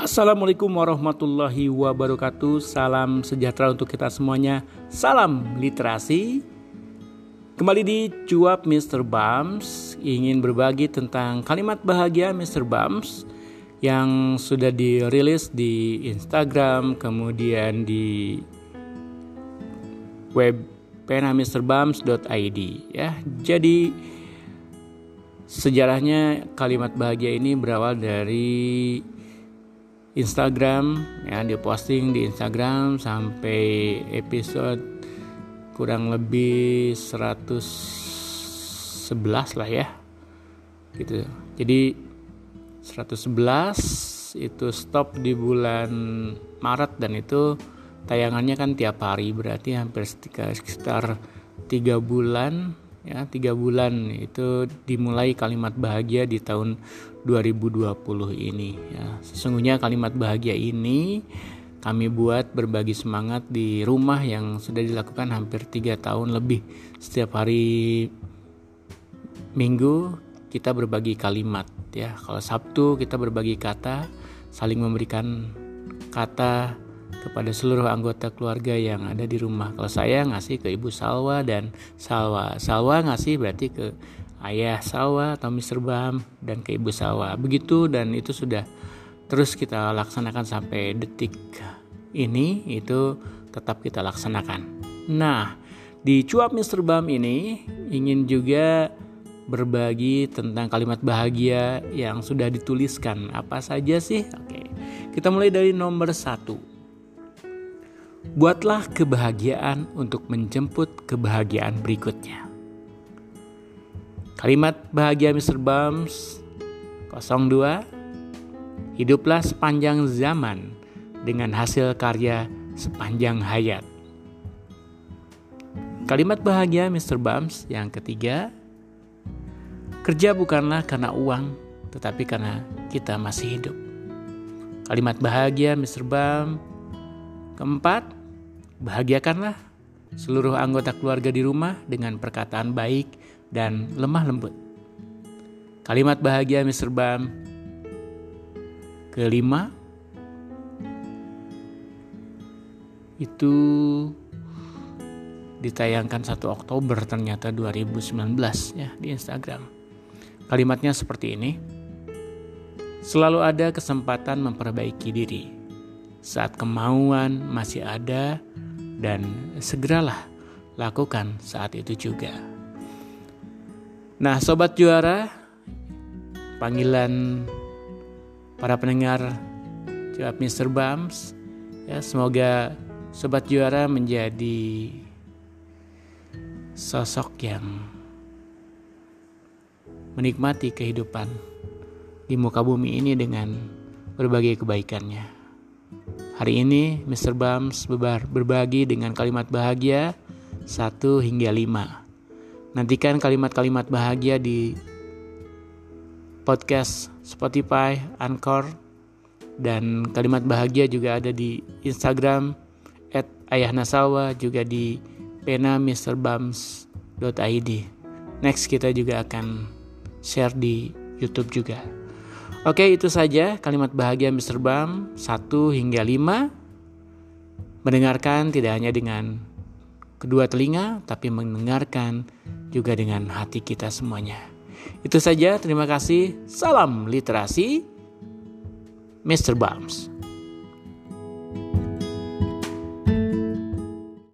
Assalamualaikum warahmatullahi wabarakatuh. Salam sejahtera untuk kita semuanya. Salam literasi. Kembali di Cuap Mr. Bams ingin berbagi tentang kalimat bahagia Mr. Bams yang sudah dirilis di Instagram, kemudian di web penamisterbams.id ya. Jadi sejarahnya kalimat bahagia ini berawal dari Instagram ya diposting di Instagram sampai episode kurang lebih 111 lah ya. Gitu. Jadi 111 itu stop di bulan Maret dan itu tayangannya kan tiap hari berarti hampir sekitar tiga bulan ya tiga bulan. Itu dimulai kalimat bahagia di tahun 2020 ini ya. Sesungguhnya kalimat bahagia ini kami buat berbagi semangat di rumah yang sudah dilakukan hampir tiga tahun lebih. Setiap hari minggu kita berbagi kalimat ya. Kalau Sabtu kita berbagi kata saling memberikan kata kepada seluruh anggota keluarga yang ada di rumah. Kalau saya ngasih ke Ibu Salwa dan Salwa. Salwa ngasih berarti ke ayah Salwa atau Mr. Bam dan ke Ibu Salwa. Begitu dan itu sudah terus kita laksanakan sampai detik ini itu tetap kita laksanakan. Nah, di cuap Mr. Bam ini ingin juga berbagi tentang kalimat bahagia yang sudah dituliskan. Apa saja sih? Oke, kita mulai dari nomor satu. Buatlah kebahagiaan untuk menjemput kebahagiaan berikutnya. Kalimat bahagia Mr. Bums 02 Hiduplah sepanjang zaman dengan hasil karya sepanjang hayat. Kalimat bahagia Mr. Bums yang ketiga Kerja bukanlah karena uang, tetapi karena kita masih hidup. Kalimat bahagia Mr. Bum Keempat, bahagiakanlah seluruh anggota keluarga di rumah dengan perkataan baik dan lemah lembut. Kalimat bahagia Mr. Bam. Kelima, itu ditayangkan 1 Oktober ternyata 2019 ya di Instagram. Kalimatnya seperti ini. Selalu ada kesempatan memperbaiki diri saat kemauan masih ada dan segeralah lakukan saat itu juga. Nah, sobat juara, panggilan para pendengar jawab Mr. Bams, ya semoga sobat juara menjadi sosok yang menikmati kehidupan di muka bumi ini dengan berbagai kebaikannya. Hari ini Mr. Bams berbagi dengan kalimat bahagia 1 hingga 5. Nantikan kalimat-kalimat bahagia di podcast Spotify, Anchor, dan kalimat bahagia juga ada di Instagram at Ayah juga di pena Next kita juga akan share di YouTube juga. Oke, itu saja kalimat bahagia Mr. Bam 1 hingga 5. Mendengarkan tidak hanya dengan kedua telinga, tapi mendengarkan juga dengan hati kita semuanya. Itu saja, terima kasih. Salam literasi, Mr. Bams.